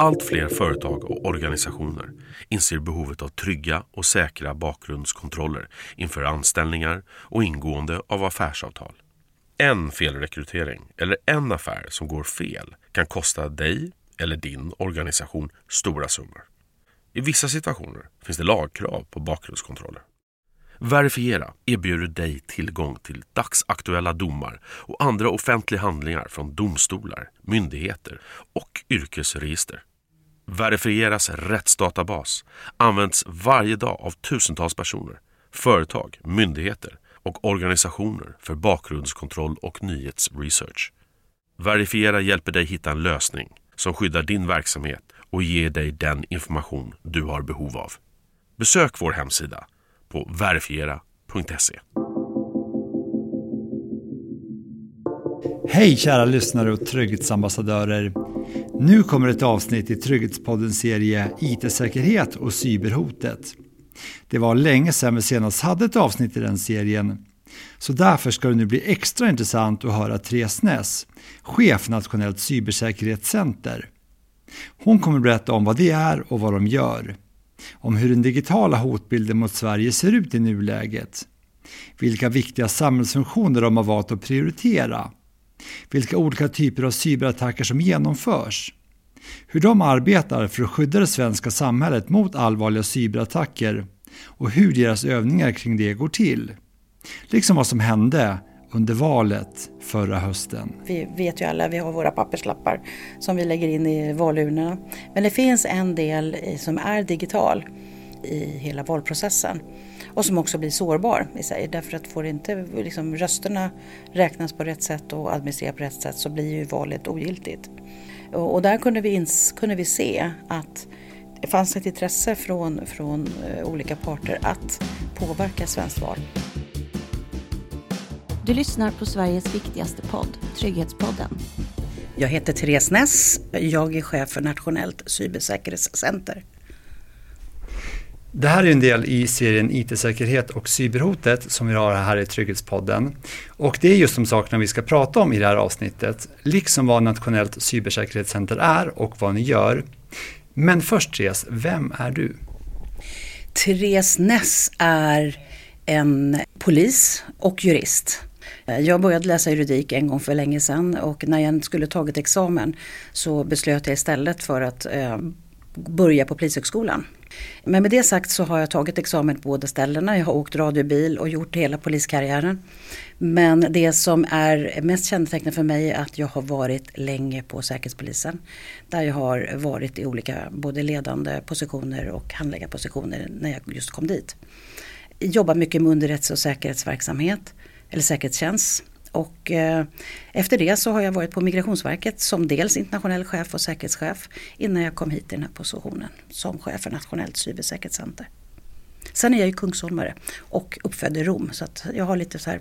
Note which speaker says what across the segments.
Speaker 1: Allt fler företag och organisationer inser behovet av trygga och säkra bakgrundskontroller inför anställningar och ingående av affärsavtal. En felrekrytering eller en affär som går fel kan kosta dig eller din organisation stora summor. I vissa situationer finns det lagkrav på bakgrundskontroller. Verifiera erbjuder dig tillgång till dagsaktuella domar och andra offentliga handlingar från domstolar, myndigheter och yrkesregister. Verifieras rättsdatabas används varje dag av tusentals personer, företag, myndigheter och organisationer för bakgrundskontroll och nyhetsresearch. Verifiera hjälper dig hitta en lösning som skyddar din verksamhet och ger dig den information du har behov av. Besök vår hemsida på verifiera.se.
Speaker 2: Hej kära lyssnare och trygghetsambassadörer. Nu kommer ett avsnitt i Trygghetspoddens serie IT-säkerhet och cyberhotet. Det var länge sedan vi senast hade ett avsnitt i den serien. Så därför ska det nu bli extra intressant att höra Therese Ness, chef Nationellt cybersäkerhetscenter. Hon kommer berätta om vad det är och vad de gör. Om hur den digitala hotbilden mot Sverige ser ut i nuläget. Vilka viktiga samhällsfunktioner de har valt att prioritera. Vilka olika typer av cyberattacker som genomförs. Hur de arbetar för att skydda det svenska samhället mot allvarliga cyberattacker och hur deras övningar kring det går till. Liksom vad som hände under valet förra hösten.
Speaker 3: Vi vet ju alla, vi har våra papperslappar som vi lägger in i valurnorna. Men det finns en del som är digital i hela valprocessen och som också blir sårbar i sig. Därför att får inte liksom, rösterna räknas på rätt sätt och administreras på rätt sätt så blir ju valet ogiltigt. Och, och där kunde vi, ins, kunde vi se att det fanns ett intresse från, från uh, olika parter att påverka svenskt val.
Speaker 4: Du lyssnar på Sveriges viktigaste podd, Trygghetspodden.
Speaker 3: Jag heter Therese Ness. Jag är chef för Nationellt cybersäkerhetscenter.
Speaker 2: Det här är en del i serien IT-säkerhet och cyberhotet som vi har här i Trygghetspodden. Och det är just de sakerna vi ska prata om i det här avsnittet, liksom vad Nationellt cybersäkerhetscenter är och vad ni gör. Men först Therese, vem är du?
Speaker 3: Therese Ness är en polis och jurist. Jag började läsa juridik en gång för länge sedan och när jag skulle tagit examen så beslöt jag istället för att eh, börja på Polishögskolan. Men med det sagt så har jag tagit examen på båda ställena. Jag har åkt radiobil och gjort hela poliskarriären. Men det som är mest kännetecknande för mig är att jag har varit länge på Säkerhetspolisen. Där jag har varit i olika både ledande positioner och handläggarpositioner när jag just kom dit. Jobbar mycket med underrättelse och säkerhetsverksamhet eller säkerhetstjänst. Och eh, efter det så har jag varit på Migrationsverket som dels internationell chef och säkerhetschef innan jag kom hit i den här positionen som chef för Nationellt cybersäkerhetscenter. Sen är jag ju kungsholmare och uppfödd i Rom så att jag har lite så här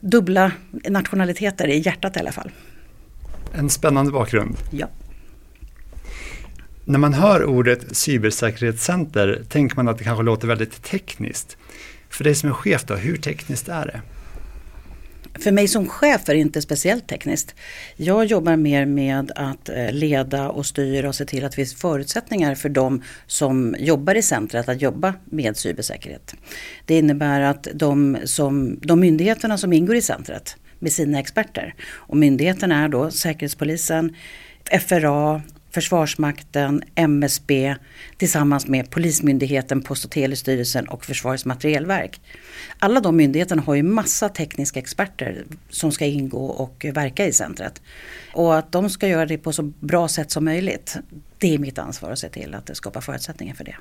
Speaker 3: dubbla nationaliteter i hjärtat i alla fall.
Speaker 2: En spännande bakgrund.
Speaker 3: Ja.
Speaker 2: När man hör ordet cybersäkerhetscenter tänker man att det kanske låter väldigt tekniskt. För dig som är chef då, hur tekniskt är det?
Speaker 3: För mig som chef är det inte speciellt tekniskt. Jag jobbar mer med att eh, leda och styra och se till att det finns förutsättningar för de som jobbar i centret att jobba med cybersäkerhet. Det innebär att de, som, de myndigheterna som ingår i centret med sina experter och myndigheterna är då Säkerhetspolisen, FRA, Försvarsmakten, MSB tillsammans med Polismyndigheten, Post och telestyrelsen och Försvarets materielverk. Alla de myndigheterna har ju massa tekniska experter som ska ingå och verka i centret. Och att de ska göra det på så bra sätt som möjligt, det är mitt ansvar att se till att det skapar förutsättningar för det.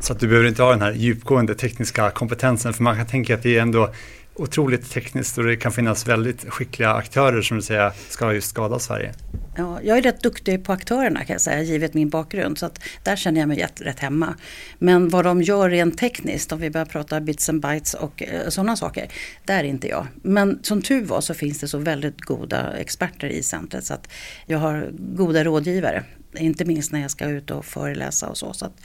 Speaker 2: Så att du behöver inte ha den här djupgående tekniska kompetensen för man kan tänka att det är ändå otroligt tekniskt och det kan finnas väldigt skickliga aktörer som du säger ska just skada Sverige.
Speaker 3: Ja, jag är rätt duktig på aktörerna kan jag säga givet min bakgrund så att där känner jag mig rätt, rätt hemma. Men vad de gör rent tekniskt om vi börjar prata bits and bytes och eh, sådana saker, där är inte jag. Men som tur var så finns det så väldigt goda experter i centret så att jag har goda rådgivare. Inte minst när jag ska ut och föreläsa och så. Så att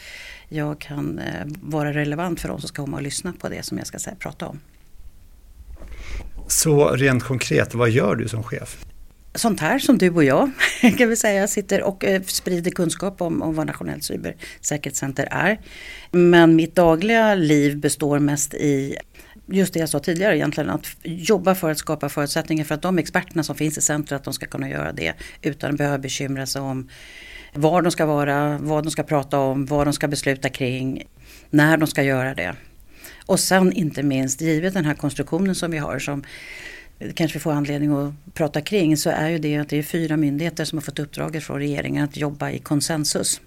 Speaker 3: jag kan eh, vara relevant för de som ska komma och lyssna på det som jag ska säga, prata om.
Speaker 2: Så rent konkret, vad gör du som chef?
Speaker 3: sånt här som du och jag kan vi säga sitter och eh, sprider kunskap om, om vad Nationellt cybersäkerhetscenter är. Men mitt dagliga liv består mest i just det jag sa tidigare egentligen, att jobba för att skapa förutsättningar för att de experterna som finns i centret, de ska kunna göra det utan att behöva bekymra sig om var de ska vara, vad de ska prata om, vad de ska besluta kring, när de ska göra det. Och sen inte minst, givet den här konstruktionen som vi har som kanske vi får anledning att prata kring så är ju det att det är fyra myndigheter som har fått uppdraget från regeringen att jobba i konsensus.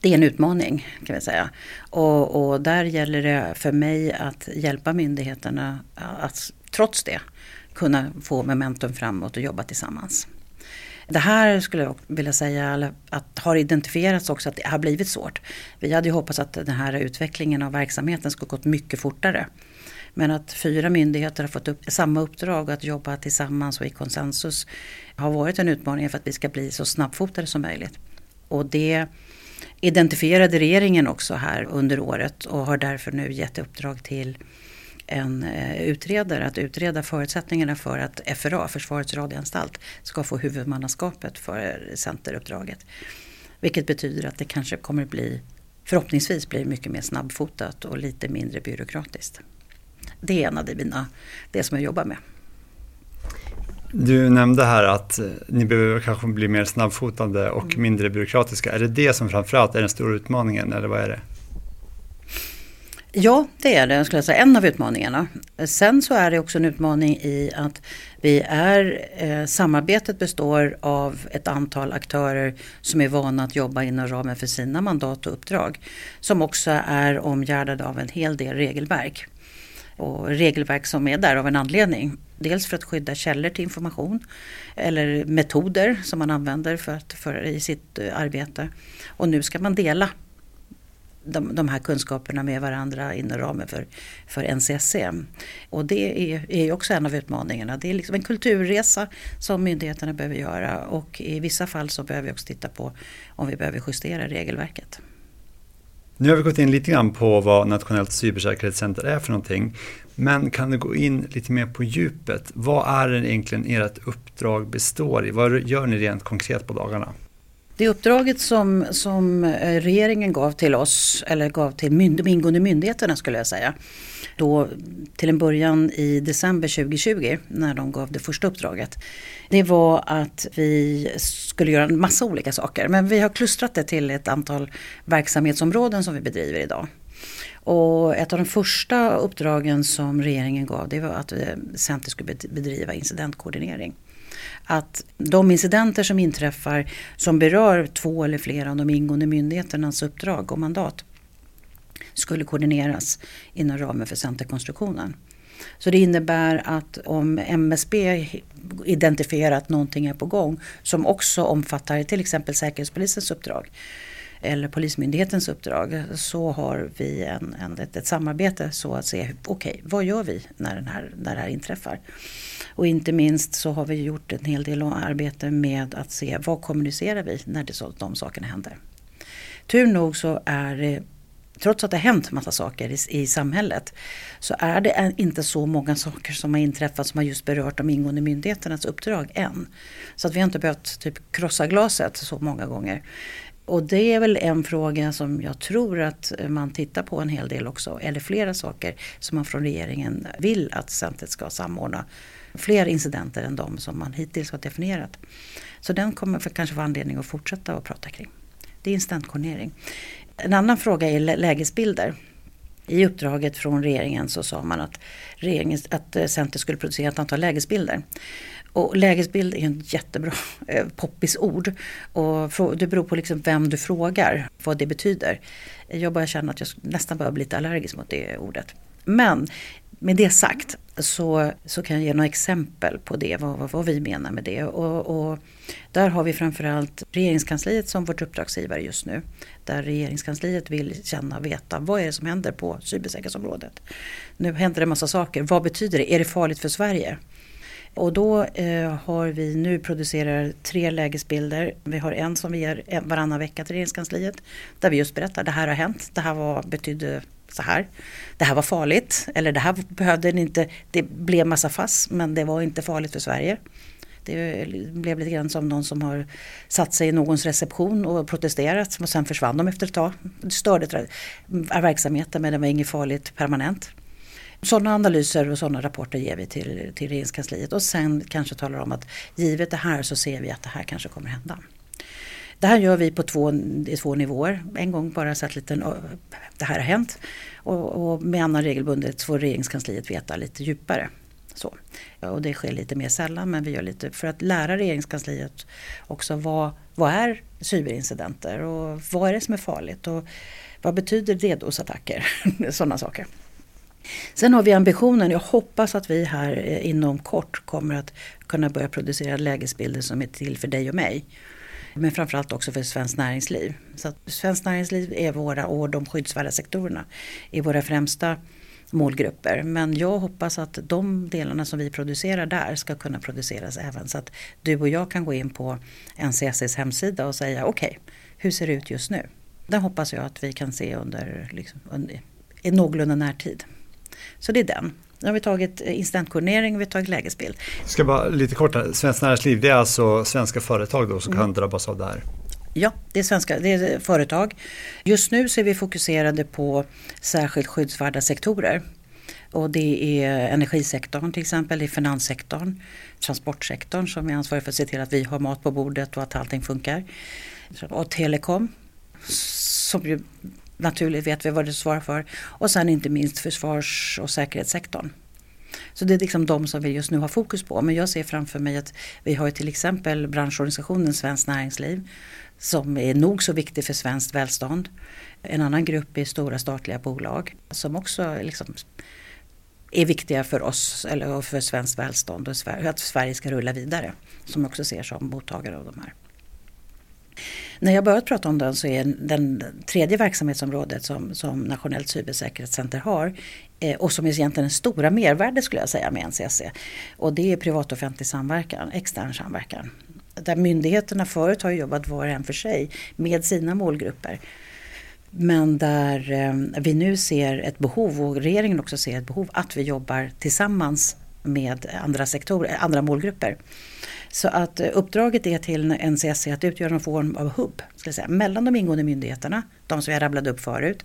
Speaker 3: Det är en utmaning kan vi säga. Och, och där gäller det för mig att hjälpa myndigheterna att trots det kunna få momentum framåt och jobba tillsammans. Det här skulle jag vilja säga att har identifierats också att det har blivit svårt. Vi hade ju hoppats att den här utvecklingen av verksamheten skulle gått mycket fortare. Men att fyra myndigheter har fått upp, samma uppdrag att jobba tillsammans och i konsensus har varit en utmaning för att vi ska bli så snabbfotade som möjligt. Och det identifierade regeringen också här under året och har därför nu gett uppdrag till en eh, utredare att utreda förutsättningarna för att FRA, Försvarets radioanstalt, ska få huvudmannaskapet för centeruppdraget. Vilket betyder att det kanske kommer bli, förhoppningsvis blir mycket mer snabbfotat och lite mindre byråkratiskt. Det är en av mina, det som jag jobbar med.
Speaker 2: Du nämnde här att eh, ni behöver kanske bli mer snabbfotade och mm. mindre byråkratiska. Är det det som framförallt är den stora utmaningen eller vad är det?
Speaker 3: Ja, det är det, skulle jag säga. En av utmaningarna. Sen så är det också en utmaning i att vi är, eh, samarbetet består av ett antal aktörer som är vana att jobba inom ramen för sina mandat och uppdrag. Som också är omgärdade av en hel del regelverk. Och regelverk som är där av en anledning. Dels för att skydda källor till information eller metoder som man använder för att, för, i sitt eh, arbete. Och nu ska man dela de, de här kunskaperna med varandra inom ramen för, för NCSC. Och det är, är också en av utmaningarna. Det är liksom en kulturresa som myndigheterna behöver göra och i vissa fall så behöver vi också titta på om vi behöver justera regelverket.
Speaker 2: Nu har vi gått in lite grann på vad Nationellt cybersäkerhetscenter är för någonting. Men kan du gå in lite mer på djupet? Vad är det egentligen ert uppdrag består i? Vad gör ni rent konkret på dagarna?
Speaker 3: Det uppdraget som, som eh, regeringen gav till oss, eller gav till mynd, de ingående myndigheterna skulle jag säga. Då till en början i december 2020 när de gav det första uppdraget. Det var att vi skulle göra en massa olika saker. Men vi har klustrat det till ett antal verksamhetsområden som vi bedriver idag. Och ett av de första uppdragen som regeringen gav det var att eh, Center skulle bedriva incidentkoordinering att de incidenter som inträffar som berör två eller flera av de ingående myndigheternas uppdrag och mandat skulle koordineras inom ramen för centerkonstruktionen. Så det innebär att om MSB identifierar att någonting är på gång som också omfattar till exempel Säkerhetspolisens uppdrag eller Polismyndighetens uppdrag så har vi en, en ett, ett, samarbete så att se, okej okay, vad gör vi när, den här, när det här inträffar? Och inte minst så har vi gjort en hel del arbete med att se vad kommunicerar vi när det så, de sakerna händer. Tur nog så är det trots att det har hänt massa saker i, i, samhället så är det inte så många saker som har inträffat som har just berört de ingående myndigheternas uppdrag än. Så att vi har inte behövt typ krossa glaset så många gånger. Och det är väl en fråga som jag tror att man tittar på en hel del också. Eller flera saker som man från regeringen vill att centret ska samordna. Fler incidenter än de som man hittills har definierat. Så den kommer för kanske få anledning att fortsätta att prata kring. Det är incidentkoordinering. En annan fråga är lägesbilder. I uppdraget från regeringen så sa man att, regeringen, att eh, centret skulle producera ett antal lägesbilder. Och lägesbild är en jättebra eh, poppis poppisord. Och det beror på liksom vem du frågar vad det betyder. Jag börjar känna att jag nästan börjar bli lite allergisk mot det ordet. Men med det sagt så, så kan jag ge några exempel på det, vad, vad, vad vi menar med det. Och, och, där har vi framförallt regeringskansliet som vårt uppdragsgivare just nu. Där regeringskansliet vill känna och veta vad är det som händer på cybersäkerhetsområdet. Nu händer det en massa saker, vad betyder det? Är det farligt för Sverige? Och då eh, har vi nu producerar tre lägesbilder. Vi har en som vi ger e- varannan vecka till regeringskansliet. Där vi just berättar, det här har hänt, det här var, betydde så här. Det här var farligt, eller det här behövde ni inte, det blev massa fass men det var inte farligt för Sverige. Det blev lite grann som någon som har satt sig i någons reception och protesterat och sen försvann de efter ett tag. Det störde verksamheten men det var inget farligt permanent. Sådana analyser och sådana rapporter ger vi till, till regeringskansliet och sen kanske talar om att givet det här så ser vi att det här kanske kommer hända. Det här gör vi på två, i två nivåer. En gång bara så att liten, det här har hänt och, och med annan regelbundet får regeringskansliet veta lite djupare. Så. Och det sker lite mer sällan men vi gör lite för att lära regeringskansliet också vad, vad är cyberincidenter och vad är det som är farligt och vad betyder DDoS-attacker? Sådana saker. Sen har vi ambitionen, jag hoppas att vi här eh, inom kort kommer att kunna börja producera lägesbilder som är till för dig och mig. Men framförallt också för svenskt näringsliv. Så att svenskt näringsliv är våra och de skyddsvärda sektorerna är våra främsta målgrupper. Men jag hoppas att de delarna som vi producerar där ska kunna produceras även så att du och jag kan gå in på NCSs hemsida och säga okej, okay, hur ser det ut just nu? Det hoppas jag att vi kan se under, liksom, under i någorlunda närtid. Så det är den. Nu har vi tagit incidentkoordinering och vi har tagit lägesbild.
Speaker 2: Ska bara lite kort här. Svenskt Näringsliv det är alltså svenska företag då som mm. kan drabbas av det här?
Speaker 3: Ja, det är svenska det är företag. Just nu så är vi fokuserade på särskilt skyddsvärda sektorer. Och det är energisektorn till exempel, det är finanssektorn, transportsektorn som är ansvarig för att se till att vi har mat på bordet och att allting funkar. Och telekom som ju naturligt vet vi vad det svarar för. Och sen inte minst försvars och säkerhetssektorn. Så det är liksom de som vi just nu har fokus på. Men jag ser framför mig att vi har till exempel branschorganisationen Svenskt Näringsliv som är nog så viktig för svenskt välstånd. En annan grupp är stora statliga bolag som också liksom är viktiga för oss eller för svenskt välstånd och att Sverige ska rulla vidare. Som också ser som mottagare av de här. När jag börjat prata om den så är den tredje verksamhetsområdet som, som Nationellt cybersäkerhetscenter har eh, och som är egentligen den stora mervärde skulle jag säga med NCC. Och det är privat offentlig samverkan, extern samverkan. Där myndigheterna förut har jobbat var och en för sig med sina målgrupper. Men där eh, vi nu ser ett behov och regeringen också ser ett behov att vi jobbar tillsammans med andra sektorer, andra målgrupper. Så att eh, uppdraget är till NCSC att utgöra någon form av hubb ska säga, mellan de ingående myndigheterna, de som jag rabblade upp förut,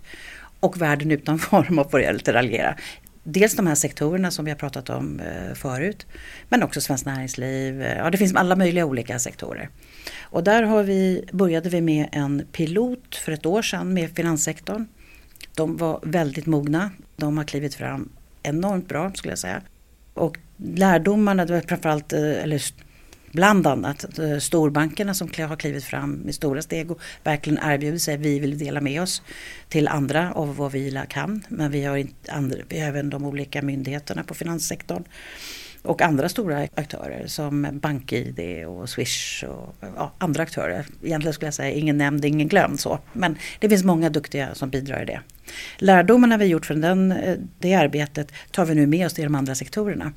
Speaker 3: och världen utanför om man får lite raljera. Dels de här sektorerna som vi har pratat om eh, förut, men också Svenskt Näringsliv. Eh, ja, det finns alla möjliga olika sektorer. Och där har vi, började vi med en pilot för ett år sedan med finanssektorn. De var väldigt mogna. De har klivit fram enormt bra skulle jag säga. Och lärdomarna, det var framförallt, eller bland annat eh, storbankerna som har klivit fram med stora steg och verkligen erbjuder sig, vi vill dela med oss till andra av vad vi kan. Men vi har, inte andra, vi har även de olika myndigheterna på finanssektorn och andra stora aktörer som BankID och Swish och ja, andra aktörer. Egentligen skulle jag säga ingen nämnd, ingen glömd så. Men det finns många duktiga som bidrar i det. Lärdomarna vi gjort från den, eh, det arbetet tar vi nu med oss till de andra sektorerna.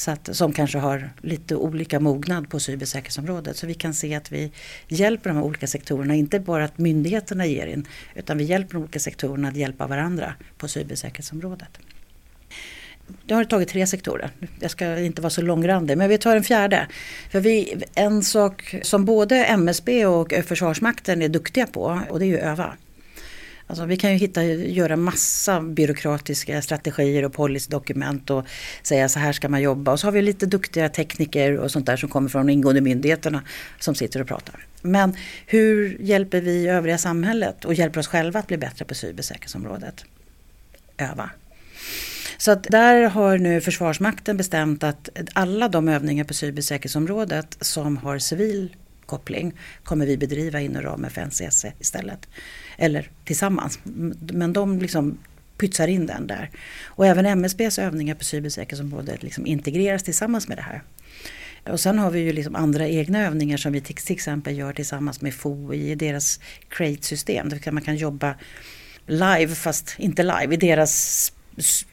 Speaker 3: Så att, som kanske har lite olika mognad på cybersäkerhetsområdet. Så vi kan se att vi hjälper de här olika sektorerna, inte bara att myndigheterna ger in, utan vi hjälper de olika sektorerna att hjälpa varandra på cybersäkerhetsområdet. Nu har tagit tre sektorer. Jag ska inte vara så långrandig men vi tar en fjärde. För vi, en sak som både MSB och Försvarsmakten är duktiga på och det är ju öva. Alltså vi kan ju hitta, göra massa byråkratiska strategier och policydokument och säga så här ska man jobba. Och så har vi lite duktiga tekniker och sånt där som kommer från de ingående myndigheterna som sitter och pratar. Men hur hjälper vi övriga samhället och hjälper oss själva att bli bättre på cybersäkerhetsområdet? Öva. Så att där har nu Försvarsmakten bestämt att alla de övningar på cybersäkerhetsområdet som har civil koppling kommer vi bedriva inom ramen för NCS istället. Eller tillsammans. Men de liksom pytsar in den där. Och även MSBs övningar på cybersäkerhetsområdet liksom integreras tillsammans med det här. Och sen har vi ju liksom andra egna övningar som vi till, exempel gör tillsammans med FOI i deras CRATE-system. Där man kan jobba live, fast inte live, i deras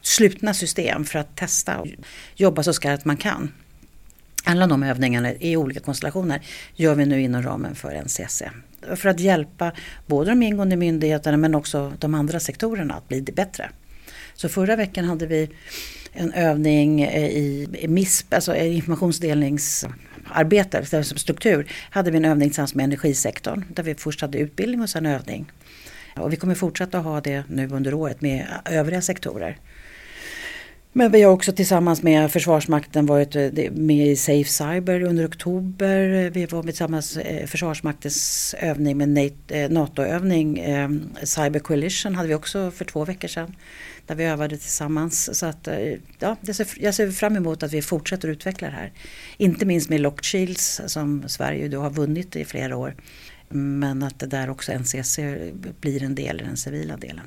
Speaker 3: slutna system för att testa och jobba så skarpt man kan. Alla de övningarna i olika konstellationer gör vi nu inom ramen för NCC. För att hjälpa både de ingående myndigheterna men också de andra sektorerna att bli bättre. Så förra veckan hade vi en övning eh, i MISP, alltså informationsdelningsarbete, struktur, hade vi en övning tillsammans med energisektorn. Där vi först hade utbildning och sen övning. Och vi kommer fortsätta ha det nu under året med övriga sektorer. Men vi har också tillsammans med Försvarsmakten varit eh, med i Safe Cyber under oktober. Eh, vi var med tillsammans eh, Försvarsmaktens övning med eh, NATO-övning. Ehm, Cyber Coalition hade vi också för två veckor sedan. Där vi övade tillsammans. Så att, ja, jag ser fram emot att vi fortsätter utveckla det här. Inte minst med Locked Shields som Sverige då har vunnit i flera år. Men att det där också NCC blir en del i den civila delen.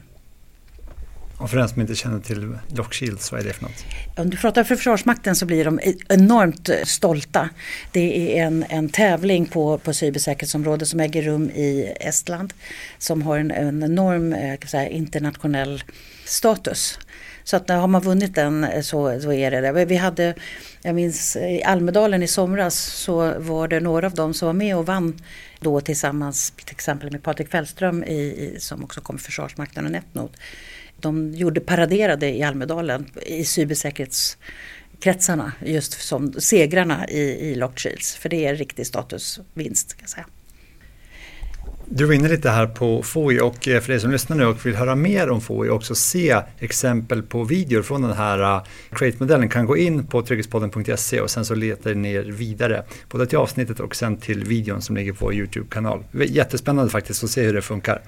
Speaker 2: Och för den som inte känner till Lockshields, vad är det för något?
Speaker 3: Om du pratar för Försvarsmakten så blir de e- enormt eh, stolta. Det är en, en tävling på, på cybersäkerhetsområdet som äger rum i Estland. Som har en, en enorm eh, säga, internationell status. Så att eh, har man vunnit den så, så är det det. Vi hade, jag minns i Almedalen i somras så var det några av dem som var med och vann då tillsammans till exempel med Patrik Fällström i, i, som också kom i Försvarsmakten och Netnode. De gjorde paraderade i Almedalen i cybersäkerhetskretsarna just som segrarna i, i Locked Shields. För det är en riktig statusvinst kan jag säga.
Speaker 2: Du var inne lite här på FOI och eh, för er som lyssnar nu och vill höra mer om FOI och också se exempel på videor från den här eh, Create-modellen kan gå in på trygghetspodden.se och sen så letar ni er vidare både till avsnittet och sen till videon som ligger på vår YouTube-kanal. Jättespännande faktiskt att se hur det funkar.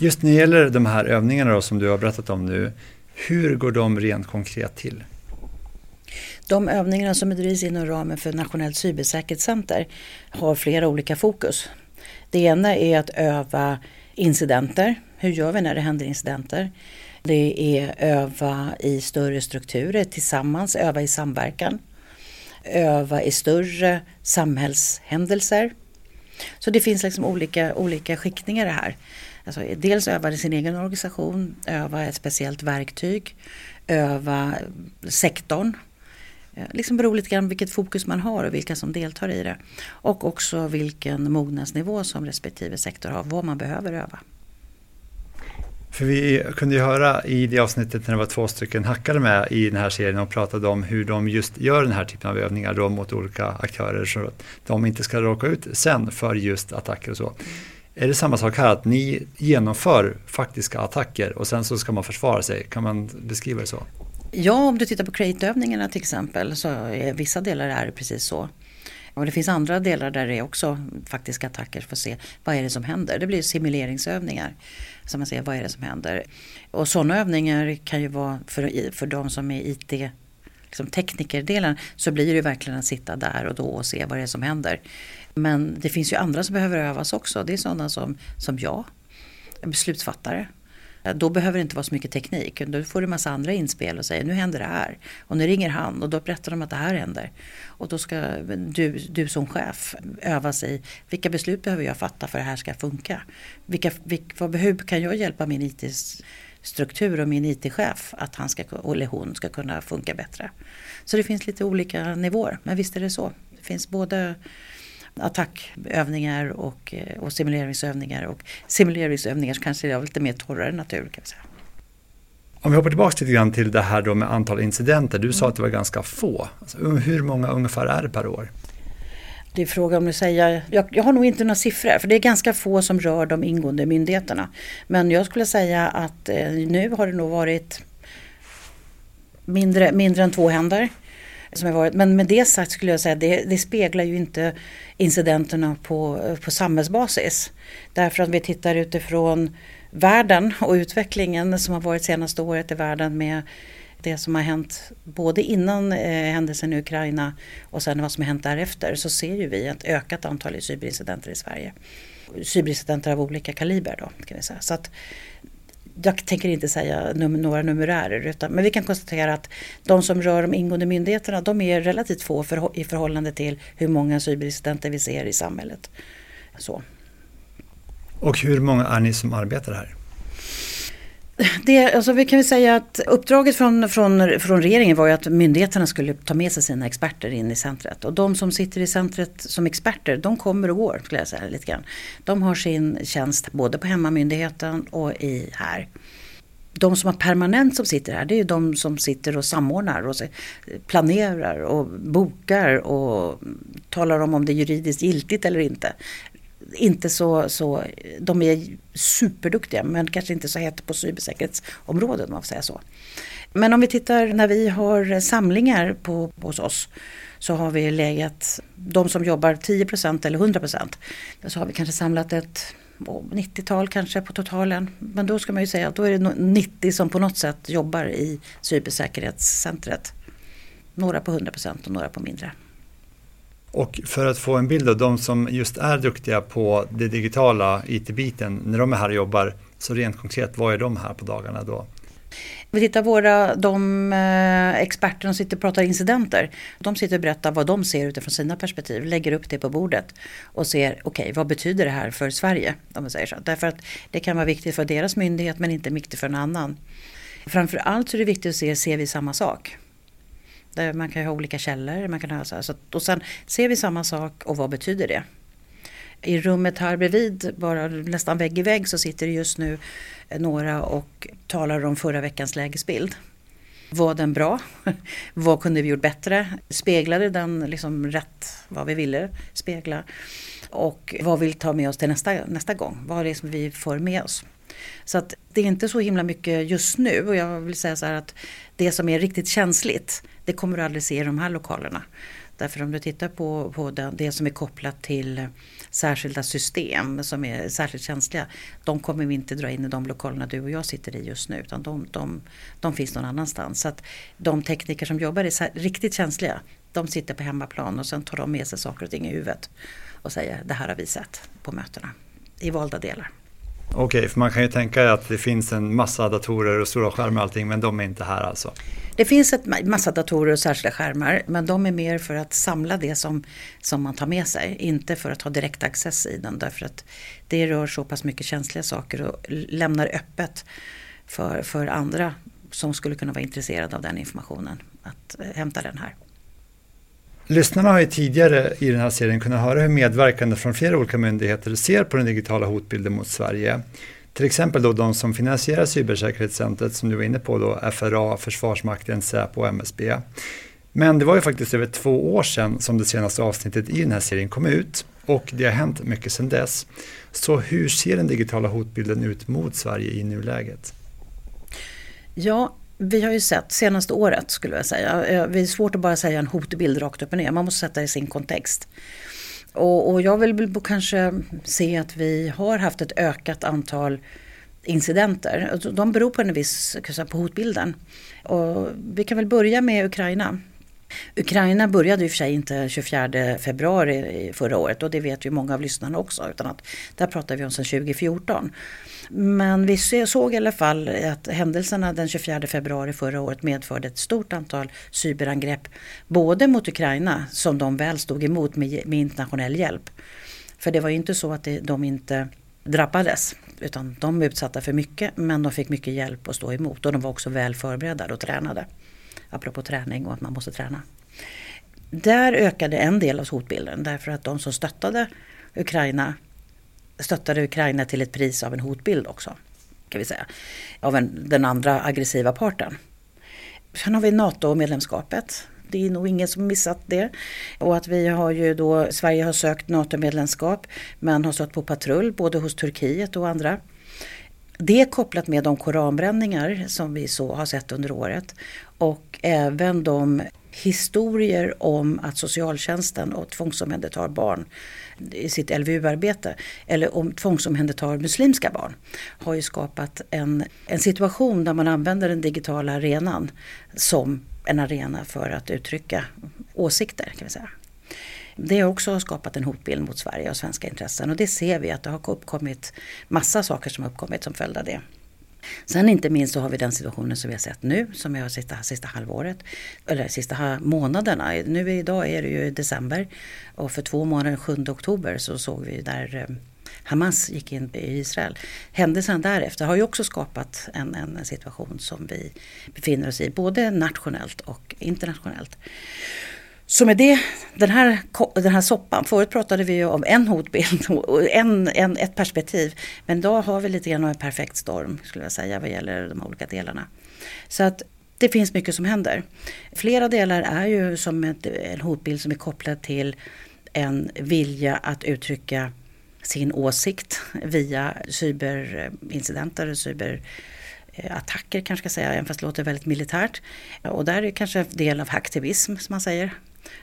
Speaker 2: Just när det gäller de här övningarna då, som du har berättat om nu, hur går de rent konkret till?
Speaker 3: De övningarna som bedrivs inom ramen för Nationellt cybersäkerhetscenter har flera olika fokus. Det ena är att öva incidenter. Hur gör vi när det händer incidenter? Det är öva i större strukturer tillsammans, öva i samverkan. Öva i större samhällshändelser. Så det finns liksom olika, olika skiktningar det här. Alltså, dels öva i sin egen organisation, öva ett speciellt verktyg, öva sektorn. Eh, liksom beror lite grann vilket fokus man har och vilka som deltar i det. Och också vilken mognadsnivå som respektive sektor har, vad man behöver öva.
Speaker 2: För vi kunde ju höra i det avsnittet när det var två stycken hackare med i den här serien och pratade om hur de just gör den här typen av övningar då mot olika aktörer så att de inte ska råka ut sen för just attacker och så. Mm. Är det samma sak här att ni genomför faktiska attacker och sen så ska man försvara sig? Kan man beskriva det så?
Speaker 3: Ja, om du tittar på crate-övningarna till exempel så är vissa delar är det precis så. Och det finns andra delar där det är också faktiska attacker för att se vad är det som händer. Det blir simuleringsövningar. Så man ser vad är det som händer. Och sådana övningar kan ju vara för, för de som är IT liksom teknikerdelen så blir det verkligen att sitta där och då och se vad det är som händer. Men det finns ju andra som behöver övas också. Det är sådana som, som jag, beslutsfattare. Då behöver det inte vara så mycket teknik. Då får du en massa andra inspel och säger nu händer det här. Och nu ringer han och då berättar de att det här händer. Och då ska du, du som chef öva sig. Vilka beslut behöver jag fatta för att det här ska funka? Vilka, vilka, hur kan jag hjälpa min IT IT-struktur och min IT-chef att han ska, eller hon ska kunna funka bättre? Så det finns lite olika nivåer. Men visst är det så. Det finns både attackövningar och, eh, och simuleringsövningar. Och simuleringsövningar kanske är av lite mer torrare natur. Kan vi säga.
Speaker 2: Om vi hoppar tillbaka lite grann till det här då med antal incidenter. Du sa mm. att det var ganska få. Alltså, hur många ungefär är det per år?
Speaker 3: Det är fråga om att säga, jag, jag, har nog inte några siffror för det är ganska få som rör de ingående myndigheterna. Men jag skulle säga att eh, nu har det nog varit mindre, mindre än två händer som har varit. Men med det sagt skulle jag säga att det, det speglar ju inte incidenterna på, eh, på samhällsbasis. Därför att vi tittar utifrån världen och utvecklingen som har varit senaste året i världen med det som har hänt både innan eh, händelsen i Ukraina och sen vad som har hänt därefter så ser ju vi ett ökat antal cyberincidenter i Sverige. Cyberincidenter av olika kaliber då kan vi säga. Så att jag tänker inte säga num några numerärer utan, men vi kan konstatera att de som rör de ingående myndigheterna de är relativt få för, i förhållande till hur många cyberincidenter vi ser i samhället. Så.
Speaker 2: Och hur många är ni som arbetar här?
Speaker 3: Det, alltså vi kan väl säga att uppdraget från, från, från regeringen var ju att myndigheterna skulle ta med sig sina experter in i centret. Och de som sitter i centret som experter, de kommer och går skulle jag säga lite grann. De har sin tjänst både på hemmamyndigheten och i här. De som har permanent som sitter här det är ju de som sitter och samordnar och planerar och bokar och talar om om det är juridiskt giltigt eller inte. Inte så, så, de är superduktiga men kanske inte så heta på cybersäkerhetsområdet om man får säga så. Men om vi tittar när vi har samlingar på, hos oss så har vi legat, de som jobbar 10% eller 100% så har vi kanske samlat ett 90-tal kanske på totalen. Men då ska man ju säga att då är det 90 som på något sätt jobbar i cybersäkerhetscentret. Några på 100% och några på mindre.
Speaker 2: Och för att få en bild av de som just är duktiga på det digitala IT-biten, när de är här och jobbar, så rent konkret, vad är de här på dagarna då?
Speaker 3: Vi tittar våra, de eh, experter som sitter och pratar incidenter. De sitter och berättar vad de ser utifrån sina perspektiv, lägger upp det på bordet och ser okej okay, vad betyder det här för Sverige? Om man säger så. Därför att det kan vara viktigt för deras myndighet men inte viktigt för en annan. Framförallt så är det viktigt att se, ser vi samma sak? Där eh, man kan ju ha olika källor. Man kan ha så här, så, och sen ser vi samma sak och vad betyder det? I rummet här bredvid, bara nästan vägg i vägg, så sitter det just nu eh, några och talar om förra veckans lägesbild. Var den bra? vad kunde vi gjort bättre? Speglade den liksom rätt vad vi ville spegla? Och vad vill vi ta med oss till nästa, nästa gång? Vad är det som vi får med oss? Så att det är inte så himla mycket just nu och jag vill säga så här att det som är riktigt känsligt det kommer du aldrig se i de här lokalerna. Därför om du tittar på, på det, det som är kopplat till särskilda system som är särskilt känsliga. De kommer vi inte dra in i de lokalerna du och jag sitter i just nu utan de, de, de finns någon annanstans. Så att de tekniker som jobbar är riktigt känsliga de sitter på hemmaplan och sen tar de med sig saker och ting i huvudet och säger det här har vi sett på mötena i valda delar.
Speaker 2: Okej, okay, för man kan ju tänka att det finns en massa datorer och stora skärmar och allting men de är inte här alltså?
Speaker 3: Det finns en massa datorer och särskilda skärmar men de är mer för att samla det som, som man tar med sig. Inte för att ha direkt access i den därför att det rör så pass mycket känsliga saker och lämnar öppet för, för andra som skulle kunna vara intresserade av den informationen att eh, hämta den här.
Speaker 2: Lyssnarna har ju tidigare i den här serien kunnat höra hur medverkande från flera olika myndigheter ser på den digitala hotbilden mot Sverige. Till exempel då de som finansierar cybersäkerhetscentret som du var inne på då, FRA, Försvarsmakten, Säpo och MSB. Men det var ju faktiskt över två år sedan som det senaste avsnittet i den här serien kom ut och det har hänt mycket sedan dess. Så hur ser den digitala hotbilden ut mot Sverige i nuläget?
Speaker 3: Ja, vi har ju sett senaste året skulle jag säga. Eh, det är svårt att bara säga en hotbild rakt upp och ner. Man måste sätta det i sin kontext. Och, och jag vill kanske se att vi har haft ett ökat antal incidenter. Alltså, de beror på en viss på hotbilden. Och vi kan väl börja med Ukraina. Ukraina började i och för sig inte 24 februari förra året och det vet ju många av lyssnarna också. Utan att där pratar vi om sedan 2014. Men vi såg i alla fall att händelserna den 24 februari förra året medförde ett stort antal cyberangrepp. Både mot Ukraina som de väl stod emot med, med internationell hjälp. För det var ju inte så att det, de inte drabbades. Utan de var utsatta för mycket men de fick mycket hjälp att stå emot och de var också väl förberedda och tränade. Apropå träning och att man måste träna. Där ökade en del av hotbilden därför att de som stöttade Ukraina stöttade Ukraina till ett pris av en hotbild också. Kan vi säga. Av en, den andra aggressiva parten. Sen har vi NATO-medlemskapet. Det är nog ingen som missat det. Och att vi har ju då, Sverige har sökt NATO-medlemskap men har stått på patrull både hos Turkiet och andra. Det är kopplat med de koranbränningar som vi så har sett under året och även de historier om att socialtjänsten och tvångsomhändertar barn i sitt LVU-arbete eller om tvångsomhändertar muslimska barn har ju skapat en, en situation där man använder den digitala arenan som en arena för att uttrycka åsikter. kan vi säga. Det har också skapat en hotbild mot Sverige och svenska intressen och det ser vi att det har uppkommit massa saker som har uppkommit som följd av det. Sen inte minst så har vi den situationen som vi har sett nu, som vi har sista, sista halvåret, eller sista månaderna. Nu idag är det ju december och för två månader, 7 oktober, så såg vi där eh, Hamas gick in i Israel. Händelsen därefter har ju också skapat en, en situation som vi befinner oss i, både nationellt och internationellt. Så med det, den här, den här soppan, förut pratade vi ju om en hotbild och en, en, ett perspektiv. Men idag har vi lite grann av en perfekt storm skulle jag säga vad gäller de olika delarna. Så att det finns mycket som händer. Flera delar är ju som ett, en hotbild som är kopplad till en vilja att uttrycka sin åsikt via cyberincidenter, cyberattacker kanske ska säga, även fast det låter väldigt militärt. Och där är det kanske en del av hacktivism som man säger.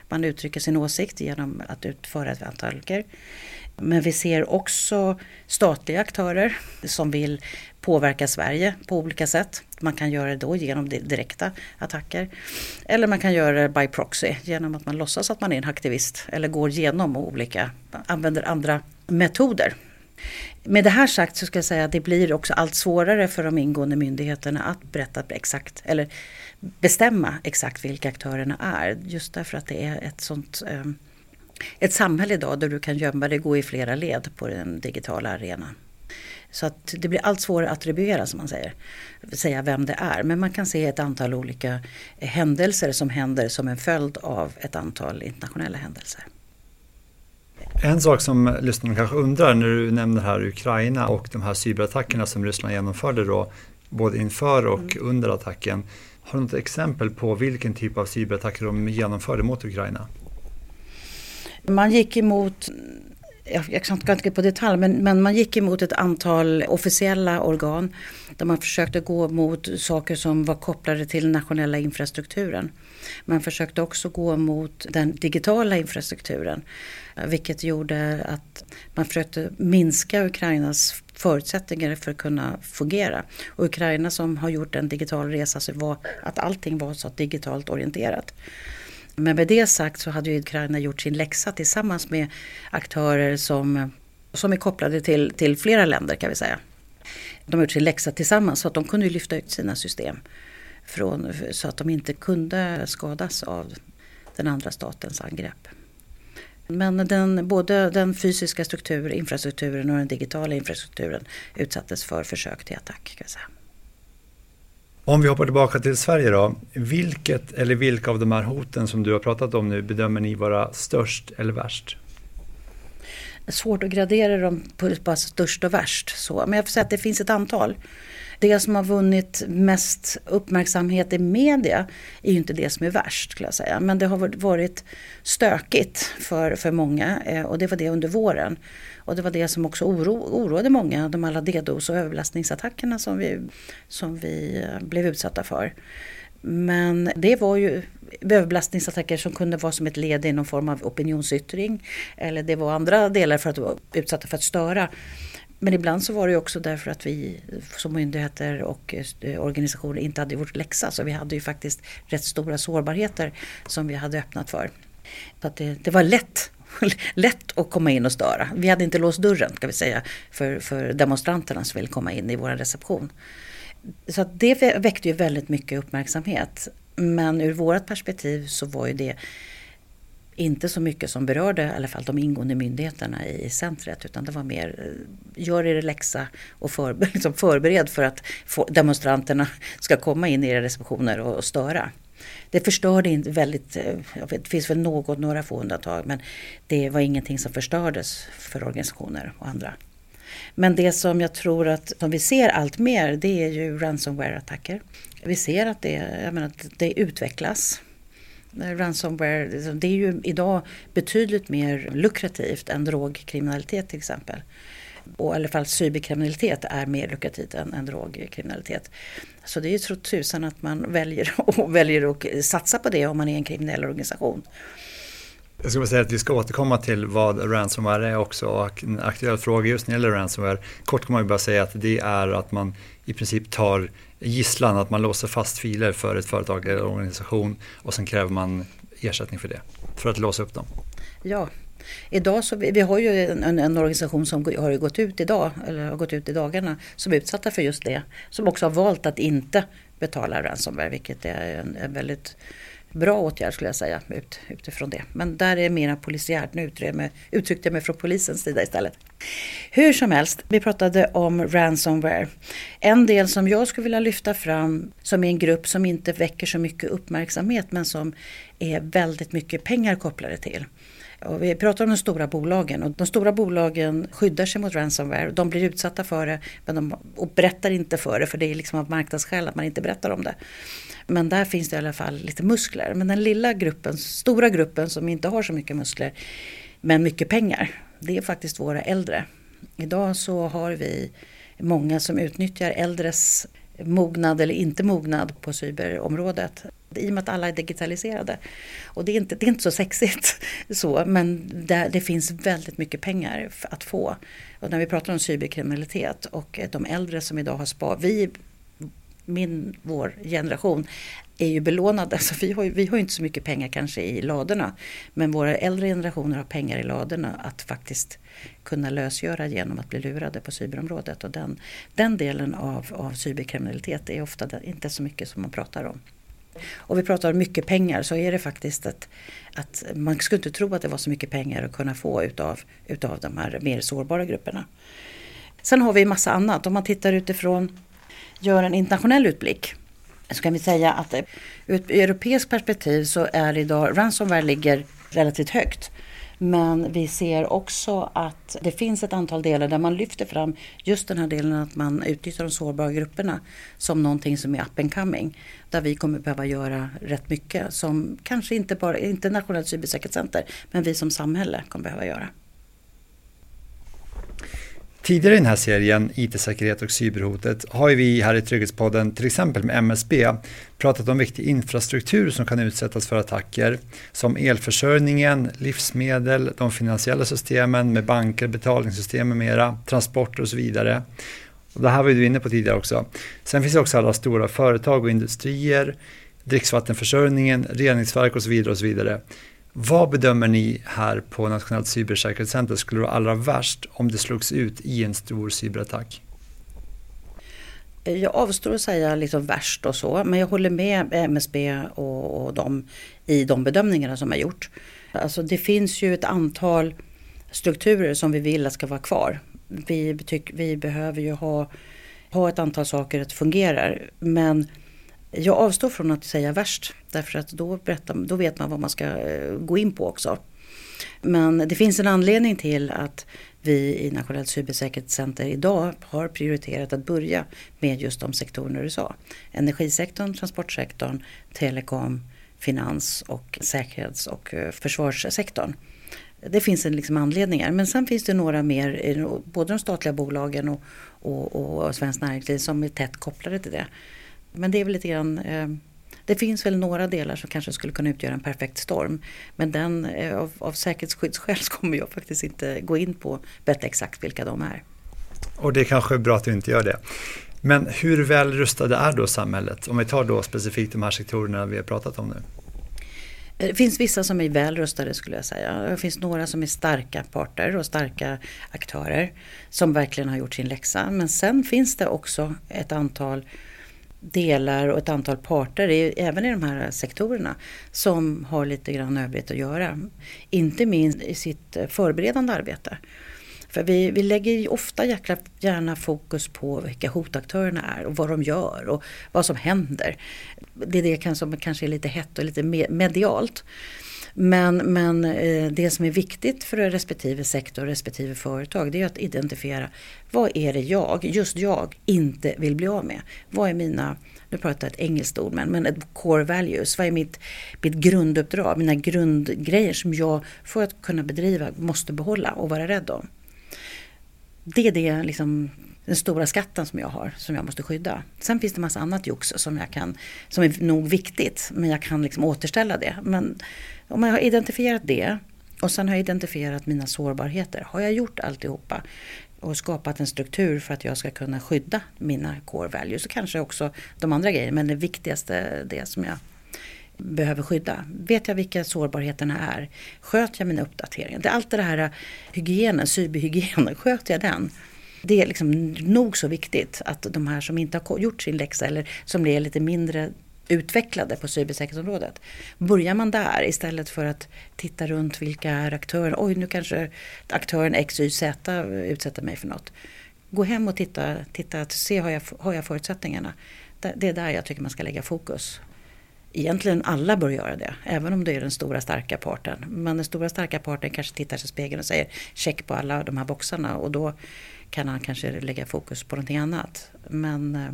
Speaker 3: Man uttrycker sin åsikt genom att utföra ett antal saker. Men vi ser också statliga aktörer som vill påverka Sverige på olika sätt. Man kan göra det då genom direkta attacker. Eller man kan göra det by proxy genom att man låtsas att man är en aktivist eller går igenom olika, använder andra metoder. Med det här sagt så ska jag säga att det blir också allt svårare för de ingående myndigheterna att berätta exakt eller bestämma exakt vilka aktörerna är. Just därför att det är ett sånt ehm, ett samhälle idag där du kan gömma dig, och gå i flera led på den digitala arenan. Så att det blir allt svårare att attribuera som man säger, säga vem det är. Men man kan se ett antal olika händelser som händer som en följd av ett antal internationella händelser.
Speaker 2: En sak som lyssnarna kanske undrar när du nämner här Ukraina och de här cyberattackerna som Ryssland genomförde då, både inför och mm. under attacken. Har du något exempel på vilken typ av cyberattacker de genomförde mot Ukraina?
Speaker 3: Man gick emot jag ska inte gå på detalj, men, men man gick emot ett antal officiella organ där man försökte gå mot saker som var kopplade till nationella infrastrukturen. Man försökte också gå mot den digitala infrastrukturen eh, vilket gjorde att man försökte minska Ukrainas förutsättningar för att kunna fungera. Och Ukraina som har gjort en digital resa så var att allting var så digitalt orienterat. Men med det sagt så hade ju Ukraina gjort sin läxa tillsammans med aktörer som, som är kopplade till, till flera länder kan vi säga. De har gjort sin läxa tillsammans så att de kunde lyfta ut sina system från, så att de inte kunde skadas av den andra statens angrepp. Men den, både den fysiska struktur, infrastrukturen och den digitala infrastrukturen utsattes för försök till attack. Kan säga.
Speaker 2: Om vi hoppar tillbaka till Sverige då. Vilket eller vilka av de här hoten som du har pratat om nu bedömer ni vara störst eller värst?
Speaker 3: Svårt att gradera dem på bara störst och värst. Så. Men jag får säga att det finns ett antal. Det som har vunnit mest uppmärksamhet i media är ju inte det som är värst skulle jag säga. Men det har varit stökigt för, för många eh, och det var det under våren. Och det var det som också oro, oroade många, de alla DDoS och överbelastningsattackerna som vi, som vi eh, blev utsatta för. Men det var ju överbelastningsattacker som kunde vara som ett led i någon form av opinionsyttring. Eller det var andra delar för att vara utsatta för att störa. Men ibland så var det också därför att vi som myndigheter och eh, organisationer inte hade gjort läxa. Så vi hade ju faktiskt rätt stora sårbarheter som vi hade öppnat för. Så att det, det var lätt lätt att komma in och störa. Vi hade inte låst dörren ska vi säga för, för demonstranterna som ville komma in i vår reception. Så att det väckte ju väldigt mycket uppmärksamhet. Men ur vårt perspektiv så var ju det inte så mycket som berörde i alla fall de ingående myndigheterna i centret utan det var mer eh, gör er läxa och för, liksom förbered för att demonstranterna ska komma in i era receptioner och störa. Det förstörde inte väldigt, eh, vet, det finns väl något, några få undantag men det var ingenting som förstördes för organisationer och andra. Men det som jag tror att som vi ser allt mer det är ju ransomware-attacker. Vi ser att det, jag menar, det utvecklas ransomware, liksom, det är ju idag betydligt mer lukrativt än drogkriminalitet till exempel. Och i alla fall cyberkriminalitet är mer lukrativt än, än drogkriminalitet. Så det är ju så tusan att man väljer, och väljer att satsa på det om man är en kriminell organisation.
Speaker 2: Jag skulle säga att vi ska återkomma till vad ransomware är också och en aktuell fråga just när det gäller ransomware. Kort kan man ju bara säga att det är att man i princip tar gisslan, att man låser fast filer för ett företag eller organisation och sen kräver man ersättning för det, för att låsa upp dem.
Speaker 3: Ja, Idag så, vi har ju en, en, organisation som har gått ut idag, eller har gått ut i dagarna, som är utsatta för just det. Som också har valt att inte betala ransomware, vilket är en, en väldigt bra åtgärd skulle jag säga ut, utifrån det. Men där är det mera polisiärt, nu uttryckte jag mig från polisens sida istället. Hur som helst, vi pratade om ransomware. En del som jag skulle vilja lyfta fram som är en grupp som inte väcker så mycket uppmärksamhet men som är väldigt mycket pengar kopplade till. Och vi pratar om de stora bolagen och de stora bolagen skyddar sig mot ransomware. De blir utsatta för det men de, och berättar inte för det för det är liksom av marknadsskäl att man inte berättar om det. Men där finns det i alla fall lite muskler. Men den lilla gruppen, stora gruppen som inte har så mycket muskler men mycket pengar, det är faktiskt våra äldre. Idag så har vi många som utnyttjar äldres mognad eller inte mognad på cyberområdet. I och med att alla är digitaliserade. Och det är inte, det är inte så sexigt så, men det, det finns väldigt mycket pengar att få. Och när vi pratar om cyberkriminalitet och de äldre som idag har SPA. vi min, vår generation är ju belånade. Alltså vi har, ju, vi har inte så mycket pengar kanske i ladorna. Men våra äldre generationer har pengar i ladorna att faktiskt kunna lösgöra genom att bli lurade på cyberområdet. Och den, den delen av, av cyberkriminalitet är ofta inte så mycket som man pratar om. Och vi pratar om mycket pengar så är det faktiskt att, att man skulle inte tro att det var så mycket pengar att kunna få utav, utav de här mer sårbara grupperna. Sen har vi massa annat. Om man tittar utifrån, gör en internationell utblick så kan vi säga att ur ett europeiskt perspektiv så är idag ransomware ligger relativt högt. Men vi ser också att det finns ett antal delar där man lyfter fram just den här delen att man utnyttjar de sårbara grupperna som någonting som är up and coming. Där vi kommer behöva göra rätt mycket som kanske inte bara internationellt cybersäkerhetscenter men vi som samhälle kommer behöva göra.
Speaker 2: Tidigare i den här serien, IT-säkerhet och cyberhotet, har vi här i Trygghetspodden, till exempel med MSB, pratat om viktig infrastruktur som kan utsättas för attacker, som elförsörjningen, livsmedel, de finansiella systemen med banker, betalningssystem med mera, transporter och så vidare. Och det här var du inne på tidigare också. Sen finns det också alla stora företag och industrier, dricksvattenförsörjningen, reningsverk och så vidare. och så vidare. Vad bedömer ni här på Nationellt cybersäkerhetscenter skulle vara allra värst om det slogs ut i en stor cyberattack?
Speaker 3: Jag avstår att säga liksom värst och så, men jag håller med MSB och, och dem i de bedömningarna som har gjort. Alltså det finns ju ett antal strukturer som vi vill att ska vara kvar. Vi, tyck, vi behöver ju ha, ha ett antal saker att fungera, men jag avstår från att säga värst därför att då, berättar, då vet man vad man ska eh, gå in på också. Men det finns en anledning till att vi i Nationellt cybersäkerhetscenter idag har prioriterat att börja med just de sektorerna du sa. Energisektorn, transportsektorn, telekom, finans och säkerhets och eh, försvarssektorn. Det finns en liksom anledningar men sen finns det några mer, både de statliga bolagen och, och, och Svenskt Näringsliv som är tätt kopplade till det. Men det är väl lite grann eh, det finns väl några delar som kanske skulle kunna utgöra en perfekt storm. Men den, eh, av, av säkerhetsskyddsskäl kommer jag faktiskt inte gå in på berätta exakt vilka de är.
Speaker 2: Och det är kanske är bra att du inte gör det. Men hur väl rustade är då samhället? Om vi tar då specifikt de här sektorerna vi har pratat om nu.
Speaker 3: Det finns vissa som är väl rustade skulle jag säga. Det finns några som är starka parter och starka aktörer som verkligen har gjort sin läxa. Men sen finns det också ett antal delar och ett antal parter, även i de här sektorerna, som har lite grann övrigt att göra. Inte minst i sitt eh, förberedande arbete. För vi, vi lägger ofta jäkla, gärna fokus på vilka hotaktörerna är och vad de gör och vad som händer. Det är det som kanske är lite hett och lite medialt. Men, men eh, det som är viktigt för respektive sektor och respektive företag det är att identifiera vad är det jag, just jag, inte vill bli av med. Vad är mina nu pratar jag ett engelskt ord, men, men ett core values. Vad är mitt, mitt grunduppdrag, mina grundgrejer som jag för att kunna bedriva måste behålla och vara rädd om. Det är det liksom den stora skatten som jag har, som jag måste skydda. Sen finns det massa annat jox som, jag kan, som är nog viktigt, men jag kan liksom återställa det. Men om jag har identifierat det och sen har jag identifierat mina sårbarheter. Har jag gjort alltihopa och skapat en struktur för att jag ska kunna skydda mina core values och kanske också de andra grejerna. Men det viktigaste, det som jag behöver skydda. Vet jag vilka sårbarheterna är? Sköter jag mina uppdateringar? Det är allt det här eh, hygienen, cyberhygienen, sköter jag den? Det är liksom nog så viktigt att de här som inte har gjort sin läxa eller som är lite mindre utvecklade på cybersäkerhetsområdet. Börjar man där istället för att titta runt vilka är aktörer. Oj, nu kanske aktören X, Y, Z utsätter mig för något. Gå hem och titta, titta se har jag, har jag förutsättningarna. Det är där jag tycker man ska lägga fokus. Egentligen alla bör göra det, även om det är den stora starka parten. Men den stora starka parten kanske tittar sig i spegeln och säger check på alla de här boxarna och då kan han kanske lägga fokus på någonting annat. Men, eh,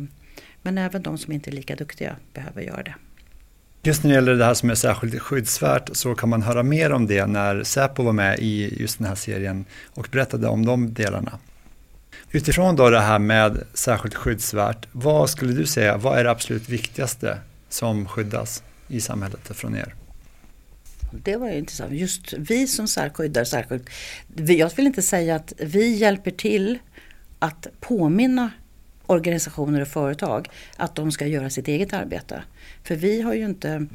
Speaker 3: men även de som inte är lika duktiga behöver göra det.
Speaker 2: Just när det gäller det här som är särskilt skyddsvärt så kan man höra mer om det när Säpo var med i just den här serien och berättade om de delarna. Utifrån då det här med särskilt skyddsvärt, vad skulle du säga, vad är det absolut viktigaste som skyddas i samhället från er?
Speaker 3: Det var ju intressant. Just vi som särskiddar särskilt. Jag vill inte säga att vi hjälper till att påminna organisationer och företag att de ska göra sitt eget arbete. För vi har ju inte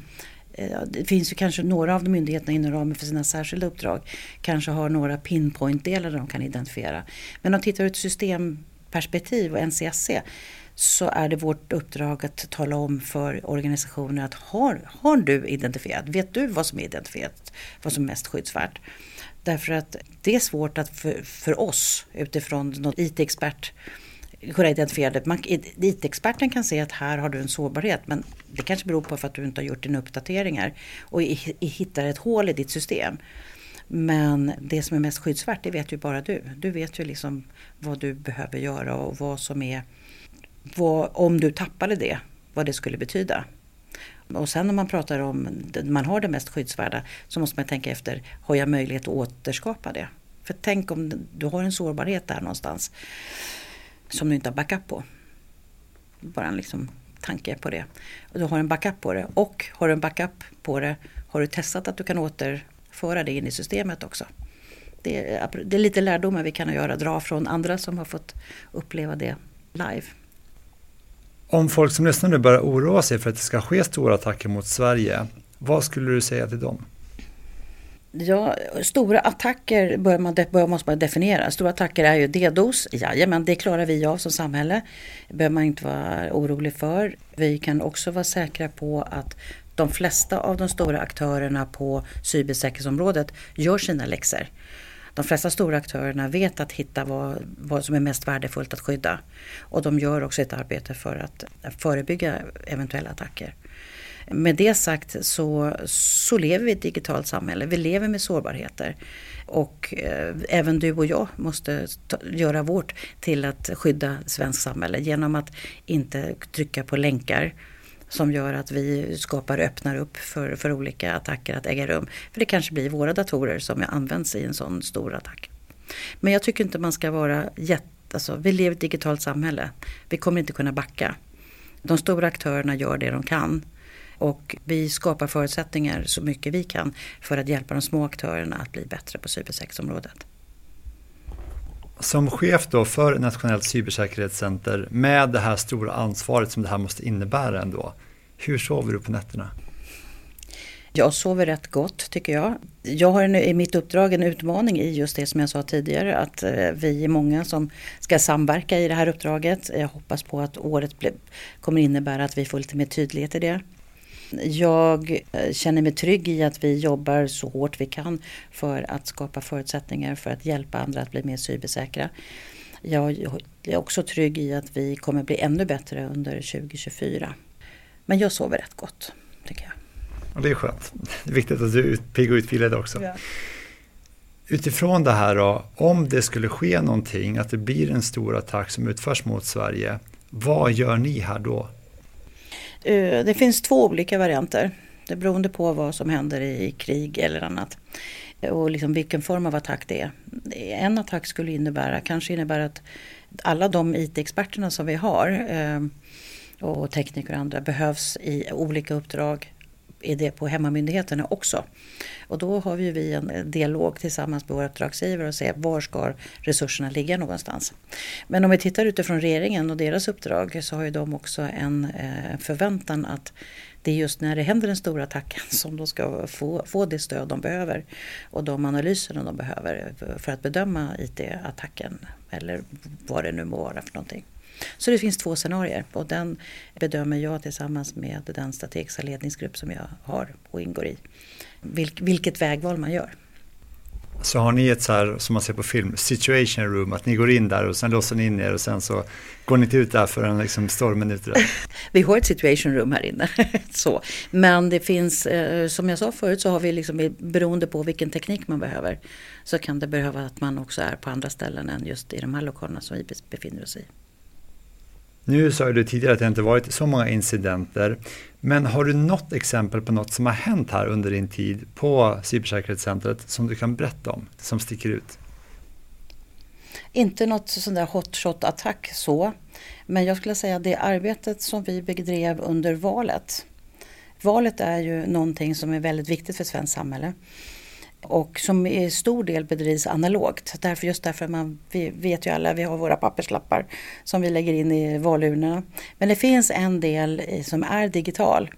Speaker 3: eh, det finns ju kanske några av myndigheterna inom ramen för sina särskilda uppdrag kanske har några pinpoint-delar de kan identifiera. Men om man tittar ur ett systemperspektiv och NCSC så är det vårt uppdrag att tala om för organisationer att har, har du identifierat, vet du vad som är identifierat, vad som är mest skyddsvärt? Därför att det är svårt att för, för oss utifrån någon IT-expert kunna identifiera det. IT-experten kan se att här har du en sårbarhet men det kanske beror på för att du inte har gjort dina uppdateringar och i, i, hittar ett hål i ditt system. Men det som är mest skyddsvärt det vet ju bara du. Du vet ju liksom vad du behöver göra och vad som är vad, om du tappade det, vad det skulle betyda. Och sen när man pratar om, man har det mest skyddsvärda, så måste man tänka efter, har jag möjlighet att återskapa det? För tänk om du har en sårbarhet där någonstans som du inte har backup på. Bara en liksom tanke på det. Och du har en backup på det. Och har du en backup på det, har du testat att du kan återföra det in i systemet också. Det är, det är lite lärdomar vi kan göra, dra från andra som har fått uppleva det live.
Speaker 2: Om folk som lyssnar nu börjar oroa sig för att det ska ske stora attacker mot Sverige, vad skulle du säga till dem?
Speaker 3: Ja, stora attacker bör man, bör, måste man definiera. Stora attacker är ju DDoS, men det klarar vi av som samhälle. Det behöver man inte vara orolig för. Vi kan också vara säkra på att de flesta av de stora aktörerna på cybersäkerhetsområdet gör sina läxor. De flesta stora aktörerna vet att hitta vad, vad som är mest värdefullt att skydda. Och de gör också ett arbete för att förebygga eventuella attacker. Med det sagt så, så lever vi i ett digitalt samhälle. Vi lever med sårbarheter. Och eh, även du och jag måste ta, göra vårt till att skydda svenskt samhälle genom att inte trycka på länkar som gör att vi skapar öppnar upp för, för olika attacker att äga rum. För det kanske blir våra datorer som används i en sån stor attack. Men jag tycker inte man ska vara jätte... Alltså, vi lever i ett digitalt samhälle. Vi kommer inte kunna backa. De stora aktörerna gör det de kan. Och vi skapar förutsättningar så mycket vi kan för att hjälpa de små aktörerna att bli bättre på cybersexområdet.
Speaker 2: Som chef då för Nationellt cybersäkerhetscenter med det här stora ansvaret som det här måste innebära ändå. Hur sover du på nätterna?
Speaker 3: Jag sover rätt gott tycker jag. Jag har en, i mitt uppdrag en utmaning i just det som jag sa tidigare att eh, vi är många som ska samverka i det här uppdraget. Jag hoppas på att året kommer innebära att vi får lite mer tydlighet i det. Jag eh, känner mig trygg i att vi jobbar så hårt vi kan för att skapa förutsättningar för att hjälpa andra att bli mer cybersäkra. Jag är också trygg i att vi kommer bli ännu bättre under 2024. Men jag sover rätt gott, tycker jag.
Speaker 2: Och det är skönt. Det är viktigt att du är pigg och utvilad också. Ja. Utifrån det här då, om det skulle ske någonting, att det blir en stor attack som utförs mot Sverige, vad gör ni här då?
Speaker 3: Eh, det finns två olika varianter. Det beroende på vad som händer i krig eller annat. Eh, och liksom vilken form av attack det är. En attack skulle innebära, kanske innebära att alla de IT-experterna som vi har eh, och tekniker och andra behövs i olika uppdrag i det på hemmamyndigheterna också. Och då har vi, vi en dialog tillsammans med våra uppdragsgivare och ser var ska resurserna ligga någonstans. Men om vi tittar utifrån regeringen och deras uppdrag så har ju de också en eh, förväntan att det är just när det händer den stora attacken som de ska få, få det stöd de behöver och de analyserna de behöver för att bedöma IT-attacken eller vad det nu må vara för någonting. Så det finns två scenarier och den bedömer jag tillsammans med den strategiska ledningsgrupp som jag har och ingår i. Vilk, vilket vägval man gör.
Speaker 2: Så har ni ett så här, som man ser på film, situation room, att ni går in där och sen låser ni in er och sen så går ni inte ut där förrän liksom stormen är ute.
Speaker 3: Vi har ett situation room här inne. så. Men det finns, eh, som jag sa förut, så har vi liksom, beroende på vilken teknik man behöver, så kan det behöva att man också är på andra ställen än just i de här lokalerna som vi befinner oss i.
Speaker 2: Nu sa du tidigare att det inte varit så många incidenter, men har du något exempel på något som har hänt här under din tid på cybersäkerhetscentret som du kan berätta om, som sticker ut?
Speaker 3: Inte något sån där hotshot attack så, men jag skulle säga det arbetet som vi bedrev under valet. Valet är ju någonting som är väldigt viktigt för svenskt samhälle och som i stor del bedrivs analogt. Därför, just därför man, vi vet ju alla, vi har våra papperslappar som vi lägger in i valurnorna. Men det finns en del som är digital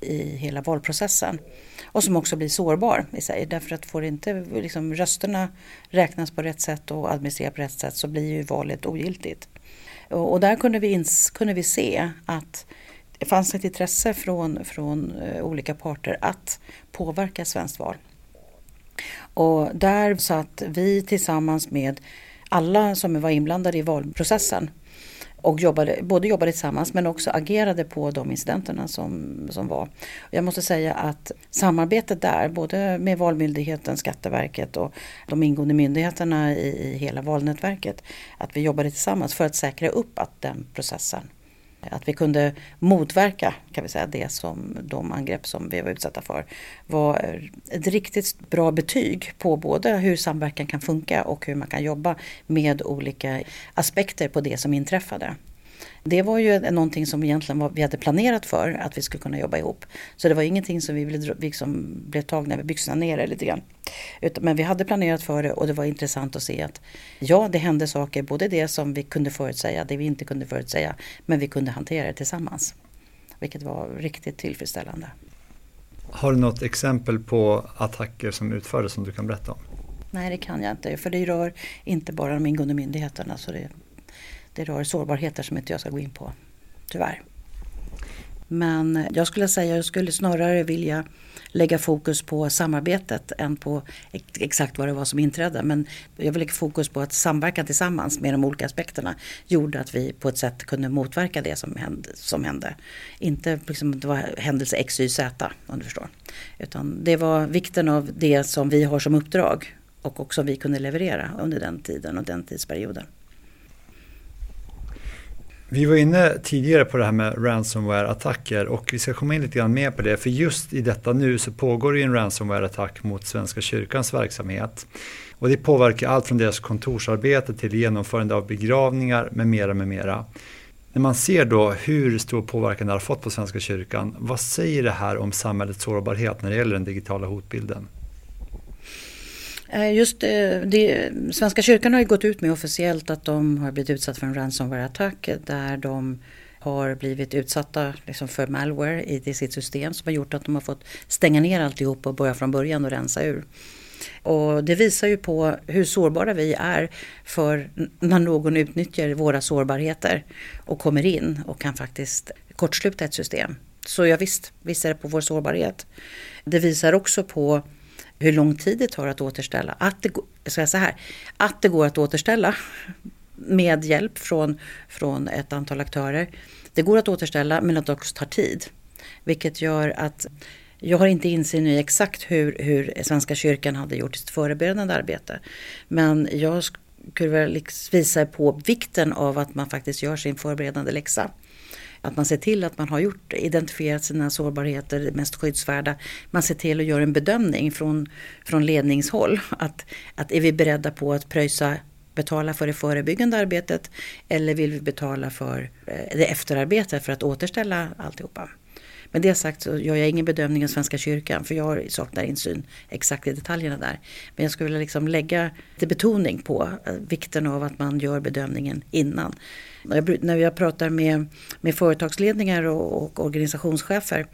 Speaker 3: i hela valprocessen och som också blir sårbar i sig. Därför att får inte liksom, rösterna räknas på rätt sätt och administreras på rätt sätt så blir ju valet ogiltigt. Och, och där kunde vi, ins, kunde vi se att det fanns ett intresse från, från eh, olika parter att påverka svenskt val. Och där satt vi tillsammans med alla som var inblandade i valprocessen och jobbade, både jobbade tillsammans men också agerade på de incidenterna som, som var. Jag måste säga att samarbetet där, både med Valmyndigheten, Skatteverket och de ingående myndigheterna i, i hela valnätverket, att vi jobbade tillsammans för att säkra upp att den processen att vi kunde motverka kan vi säga, det som de angrepp som vi var utsatta för var ett riktigt bra betyg på både hur samverkan kan funka och hur man kan jobba med olika aspekter på det som inträffade. Det var ju någonting som egentligen var, vi hade planerat för att vi skulle kunna jobba ihop. Så det var ingenting som vi blev, liksom, blev tagna med byxorna nere lite grann. Utan, men vi hade planerat för det och det var intressant att se att ja, det hände saker, både det som vi kunde förutsäga, det vi inte kunde förutsäga, men vi kunde hantera det tillsammans. Vilket var riktigt tillfredsställande.
Speaker 2: Har du något exempel på attacker som utfördes som du kan berätta om?
Speaker 3: Nej, det kan jag inte, för det rör inte bara de ingående myndigheterna. Så det, det rör sårbarheter som inte jag ska gå in på, tyvärr. Men jag skulle säga, jag skulle snarare vilja lägga fokus på samarbetet än på exakt vad det var som inträdde. Men jag vill lägga fokus på att samverkan tillsammans med de olika aspekterna gjorde att vi på ett sätt kunde motverka det som hände. Som hände. Inte liksom det var händelse X, Y, Z om du förstår. Utan det var vikten av det som vi har som uppdrag och också vi kunde leverera under den tiden och den tidsperioden.
Speaker 2: Vi var inne tidigare på det här med ransomware-attacker och vi ska komma in lite grann mer på det. För just i detta nu så pågår det en ransomware-attack mot Svenska kyrkans verksamhet. Och det påverkar allt från deras kontorsarbete till genomförande av begravningar med mera, med mera. När man ser då hur stor påverkan det har fått på Svenska kyrkan, vad säger det här om samhällets sårbarhet när det gäller den digitala hotbilden?
Speaker 3: Eh, just eh, det, Svenska kyrkan har ju gått ut med officiellt att de har blivit utsatta för en ransomware-attack där de har blivit utsatta liksom för malware i sitt system som har gjort att de har fått stänga ner alltihop och börja från början och rensa ur. Och det visar ju på hur sårbara vi är för när någon utnyttjar våra sårbarheter och kommer in och kan faktiskt kortsluta ett system. Så ja, visst, är det på vår sårbarhet. Det visar också på hur lång tid det tar att återställa. Att det, ska så här, att det går att återställa med hjälp från, från ett antal aktörer. Det går att återställa men att det också tar tid. Vilket gör att jag har inte insyn i exakt hur, hur Svenska kyrkan hade gjort sitt förberedande arbete. Men jag skulle vilja liksom visa på vikten av att man faktiskt gör sin förberedande läxa. Att man ser till att man har gjort, identifierat sina sårbarheter, det mest skyddsvärda. Man ser till att göra en bedömning från, från ledningshåll. Att, att är vi beredda på att pröjsa betala för det förebyggande arbetet eller vill vi betala för eh, det efterarbetet för att återställa alltihopa. Med det sagt så gör jag ingen bedömning av Svenska kyrkan för jag saknar insyn exakt i detaljerna där. Men jag skulle vilja liksom lägga lite betoning på eh, vikten av att man gör bedömningen innan. När jag pratar med, med företagsledningar och, och organisationschefer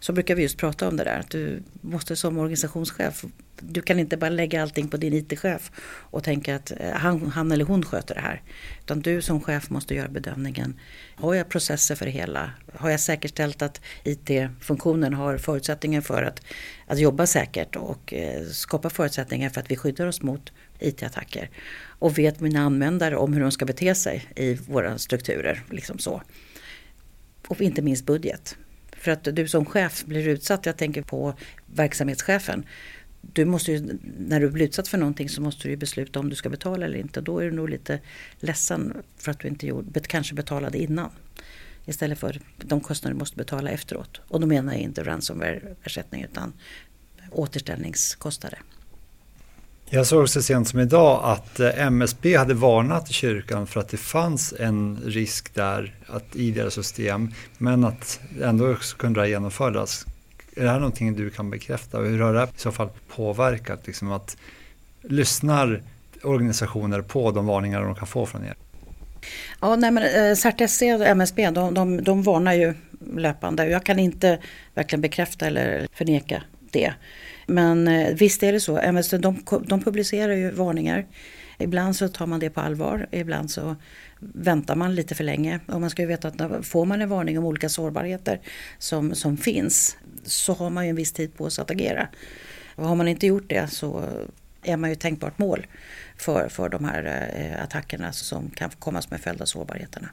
Speaker 3: så brukar vi just prata om det där. Att du måste som organisationschef, du kan inte bara lägga allting på din IT-chef och tänka att eh, han, han eller hon sköter det här. Utan du som chef måste göra bedömningen. Har jag processer för det hela? Har jag säkerställt att IT-funktionen har förutsättningar för att, att jobba säkert och eh, skapa förutsättningar för att vi skyddar oss mot IT-attacker? Och vet mina användare om hur de ska bete sig i våra strukturer? Liksom så. Och inte minst budget. För att du som chef blir utsatt, jag tänker på verksamhetschefen. Du måste ju, när du blir utsatt för någonting så måste du ju besluta om du ska betala eller inte. Då är du nog lite ledsen för att du inte gjorde, kanske betalade innan. Istället för de kostnader du måste betala efteråt. Och då menar jag inte ransomware-ersättning utan återställningskostnader.
Speaker 2: Jag såg så sent som idag att eh, MSB hade varnat kyrkan för att det fanns en risk där att i deras system men att ändå kunde det genomföras. Är det här någonting du kan bekräfta? Hur har det i så fall påverkat? Liksom att lyssnar organisationer på de varningar de kan få från er?
Speaker 3: Ja, nej men eh, CERT-SC och MSB de, de, de varnar ju löpande. Jag kan inte verkligen bekräfta eller förneka det. Men eh, visst är det så. de, de publicerar ju varningar. Ibland så tar man det på allvar, ibland så väntar man lite för länge. Och man ska ju veta att får man en varning om olika sårbarheter som, som finns så har man ju en viss tid på sig att agera. Och har man inte gjort det så är man ju tänkbart mål för, för de här eh, attackerna alltså som kan komma som en följd av sårbarheterna.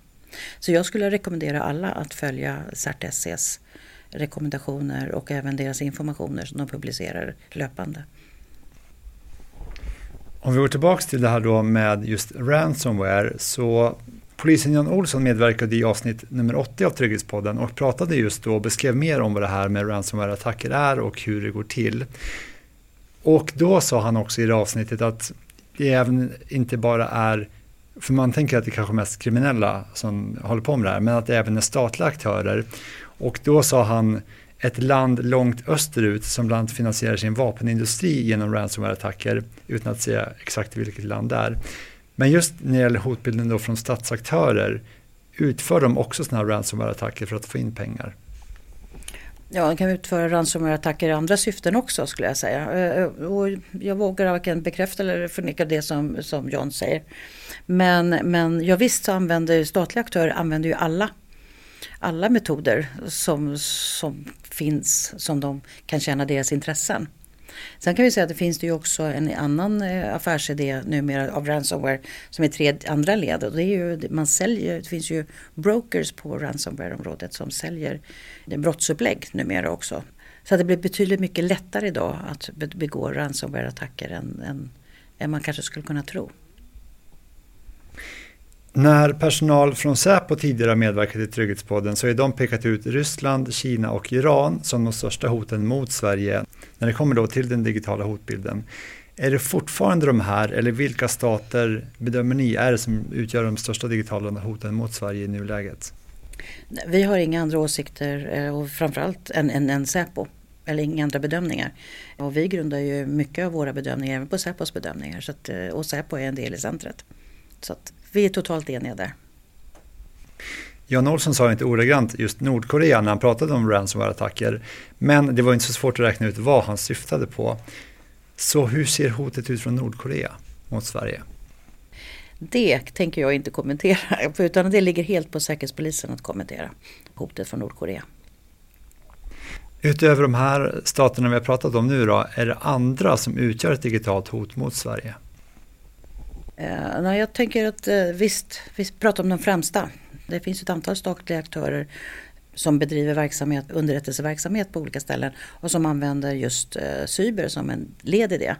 Speaker 3: Så jag skulle rekommendera alla att följa CERT-SCs rekommendationer och även deras informationer som de publicerar löpande.
Speaker 2: Om vi går tillbaka till det här då med just ransomware så Polisen Jan Olsson medverkade i avsnitt nummer 80 av Trygghetspodden och pratade just då och beskrev mer om vad det här med ransomware-attacker är och hur det går till. Och då sa han också i det avsnittet att det även inte bara är, för man tänker att det kanske är mest kriminella som håller på med det här, men att det även är statliga aktörer. Och då sa han ett land långt österut som bland annat finansierar sin vapenindustri genom ransomware-attacker utan att säga exakt vilket land det är. Men just när det gäller hotbilden då från statsaktörer utför de också sådana här ransomware-attacker för att få in pengar?
Speaker 3: Ja, de kan utföra ransomware-attacker i andra syften också skulle jag säga. Eh, eh, och jag vågar varken bekräfta eller förneka det som, som John säger. Men, men ja, visst så använder statliga aktörer använder ju alla alla metoder som, som finns som de kan tjäna deras intressen. Sen kan vi säga att det finns det ju också en annan eh, affärsidé numera av ransomware som är tre andra led. Och det, är ju, man säljer, det finns ju brokers på ransomware-området som säljer brottsupplägg numera också. Så det blir betydligt mycket lättare idag att begå ransomware-attacker än, än, än man kanske skulle kunna tro.
Speaker 2: När personal från Säpo tidigare har medverkat i Trygghetspodden så har de pekat ut Ryssland, Kina och Iran som de största hoten mot Sverige när det kommer då till den digitala hotbilden. Är det fortfarande de här eller vilka stater bedömer ni är det som utgör de största digitala hoten mot Sverige i nuläget?
Speaker 3: Vi har inga andra åsikter eh, och framförallt än, än, än Säpo eller inga andra bedömningar. Och vi grundar ju mycket av våra bedömningar även på Säpos bedömningar så att, eh, och Säpo är en del i centret. Så att vi är totalt eniga där.
Speaker 2: Jan Olsson sa inte ordagrant just Nordkorea när han pratade om ransomware-attacker. Men det var inte så svårt att räkna ut vad han syftade på. Så hur ser hotet ut från Nordkorea mot Sverige?
Speaker 3: Det tänker jag inte kommentera, utan det ligger helt på Säkerhetspolisen att kommentera hotet från Nordkorea.
Speaker 2: Utöver de här staterna vi har pratat om nu då, är det andra som utgör ett digitalt hot mot Sverige?
Speaker 3: Eh, nej, jag tänker att eh, visst, vi pratar om de främsta. Det finns ett antal statliga aktörer som bedriver verksamhet, underrättelseverksamhet på olika ställen och som använder just eh, cyber som en led i det.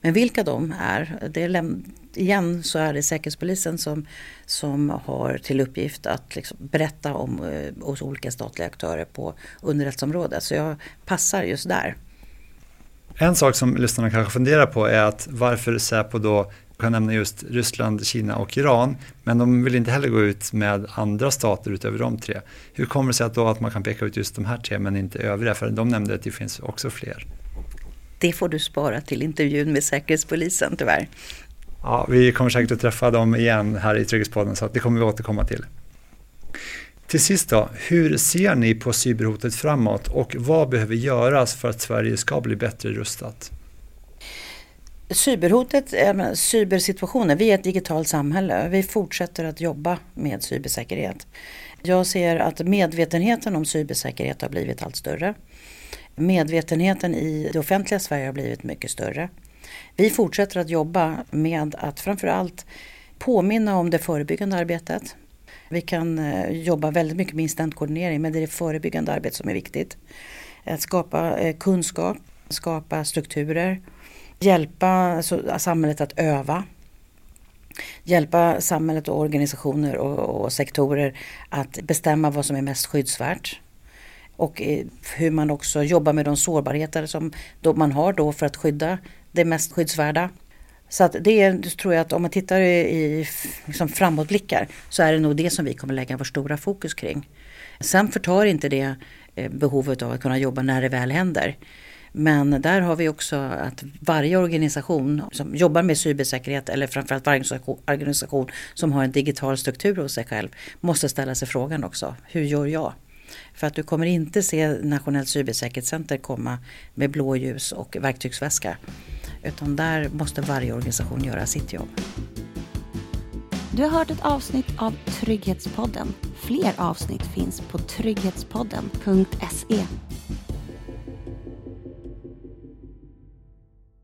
Speaker 3: Men vilka de är, det är igen så är det Säkerhetspolisen som, som har till uppgift att liksom berätta om hos olika statliga aktörer på underrättelseområdet. Så jag passar just där.
Speaker 2: En sak som lyssnarna kanske funderar på är att varför Säpo då kan nämna just Ryssland, Kina och Iran. Men de vill inte heller gå ut med andra stater utöver de tre. Hur kommer det sig att, då att man kan peka ut just de här tre men inte övriga? För de nämnde att det finns också fler.
Speaker 3: Det får du spara till intervjun med Säkerhetspolisen tyvärr.
Speaker 2: Ja, vi kommer säkert att träffa dem igen här i Trygghetspodden så det kommer vi återkomma till. Till sist då, hur ser ni på cyberhotet framåt och vad behöver göras för att Sverige ska bli bättre rustat?
Speaker 3: Cyberhotet, cybersituationen, vi är ett digitalt samhälle. Vi fortsätter att jobba med cybersäkerhet. Jag ser att medvetenheten om cybersäkerhet har blivit allt större. Medvetenheten i det offentliga Sverige har blivit mycket större. Vi fortsätter att jobba med att framförallt påminna om det förebyggande arbetet. Vi kan eh, jobba väldigt mycket med incidentkoordinering men det är det förebyggande arbetet som är viktigt. Att skapa eh, kunskap, skapa strukturer, hjälpa alltså, samhället att öva. Hjälpa samhället och organisationer och, och sektorer att bestämma vad som är mest skyddsvärt och eh, hur man också jobbar med de sårbarheter som man har då för att skydda det mest skyddsvärda. Så att det är, tror jag att om man tittar i liksom framåtblickar så är det nog det som vi kommer lägga vår stora fokus kring. Sen förtar inte det eh, behovet av att kunna jobba när det väl händer. Men där har vi också att varje organisation som jobbar med cybersäkerhet eller framförallt varje organisation som har en digital struktur hos sig själv måste ställa sig frågan också. Hur gör jag? För att du kommer inte se Nationellt cybersäkerhetscenter komma med blåljus och verktygsväska. Utan där måste varje organisation göra sitt jobb.
Speaker 4: Du har hört ett avsnitt av Trygghetspodden. Fler avsnitt finns på trygghetspodden.se.